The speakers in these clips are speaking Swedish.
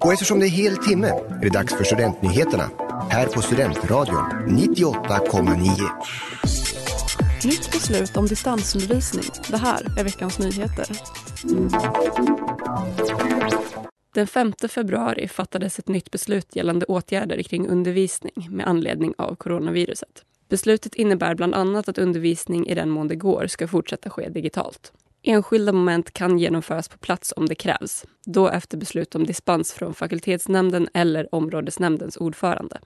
Och eftersom det är hel timme är det dags för Studentnyheterna här på Studentradion 98,9. Nytt beslut om distansundervisning. Det här är veckans nyheter. Den 5 februari fattades ett nytt beslut gällande åtgärder kring undervisning med anledning av coronaviruset. Beslutet innebär bland annat att undervisning i den mån det går ska fortsätta ske digitalt. Enskilda moment kan genomföras på plats om det krävs, då efter beslut om dispens från fakultetsnämnden eller områdesnämndens ordförande.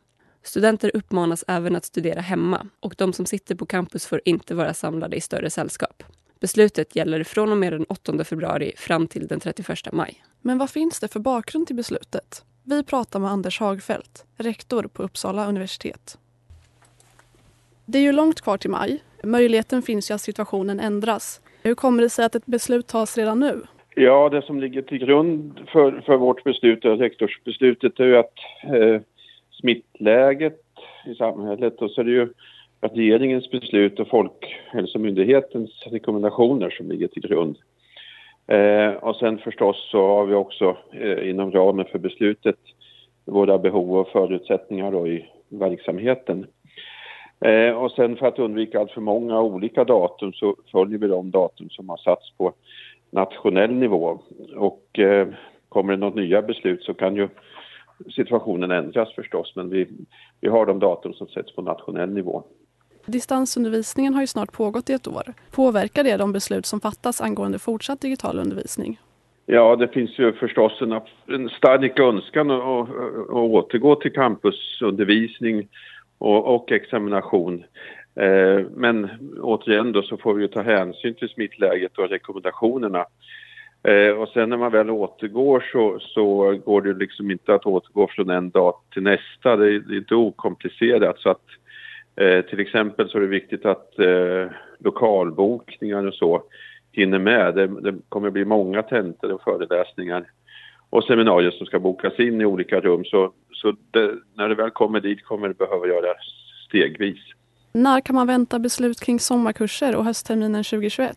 Studenter uppmanas även att studera hemma och de som sitter på campus får inte vara samlade i större sällskap. Beslutet gäller från och med den 8 februari fram till den 31 maj. Men vad finns det för bakgrund till beslutet? Vi pratar med Anders Hagfeldt, rektor på Uppsala universitet. Det är ju långt kvar till maj. Möjligheten finns ju att situationen ändras. Hur kommer det sig att ett beslut tas redan nu? Ja, det som ligger till grund för, för vårt beslut, rektorsbeslutet, är ju att eh, smittläget i samhället och så är det ju regeringens beslut och Folkhälsomyndighetens rekommendationer som ligger till grund. Eh, och sen förstås så har vi också eh, inom ramen för beslutet våra behov och förutsättningar då i verksamheten. Eh, och sen för att undvika allt för många olika datum så följer vi de datum som har satts på nationell nivå. Och eh, kommer det något nya beslut så kan ju situationen ändras förstås men vi, vi har de datum som sätts på nationell nivå. Distansundervisningen har ju snart pågått i ett år. Påverkar det de beslut som fattas angående fortsatt digital undervisning? Ja, det finns ju förstås en, en stark önskan att, att, att återgå till campusundervisning och, och examination. Eh, men återigen då så får vi ju ta hänsyn till smittläget och rekommendationerna. Eh, och sen när man väl återgår så, så går det liksom inte att återgå från en dag till nästa. Det, det är inte okomplicerat så att eh, till exempel så är det viktigt att eh, lokalbokningar och så hinner med. Det, det kommer bli många tentor och föreläsningar och seminarier som ska bokas in i olika rum. Så, så det, när det väl kommer dit kommer det behöva göras stegvis. När kan man vänta beslut kring sommarkurser och höstterminen 2021?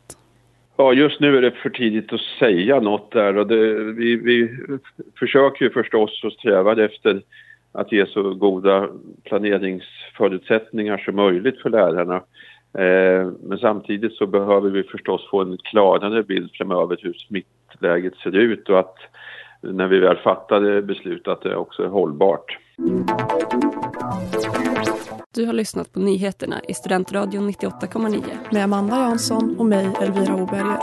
Ja, just nu är det för tidigt att säga något där och det, vi, vi försöker ju förstås och strävar efter att ge så goda planeringsförutsättningar som möjligt för lärarna. Eh, men samtidigt så behöver vi förstås få en klarare bild framöver hur smittläget ser ut och att när vi väl fattade beslut att det också är hållbart. Du har lyssnat på nyheterna i Studentradion 98,9 med Amanda Jansson och mig Elvira Oberger.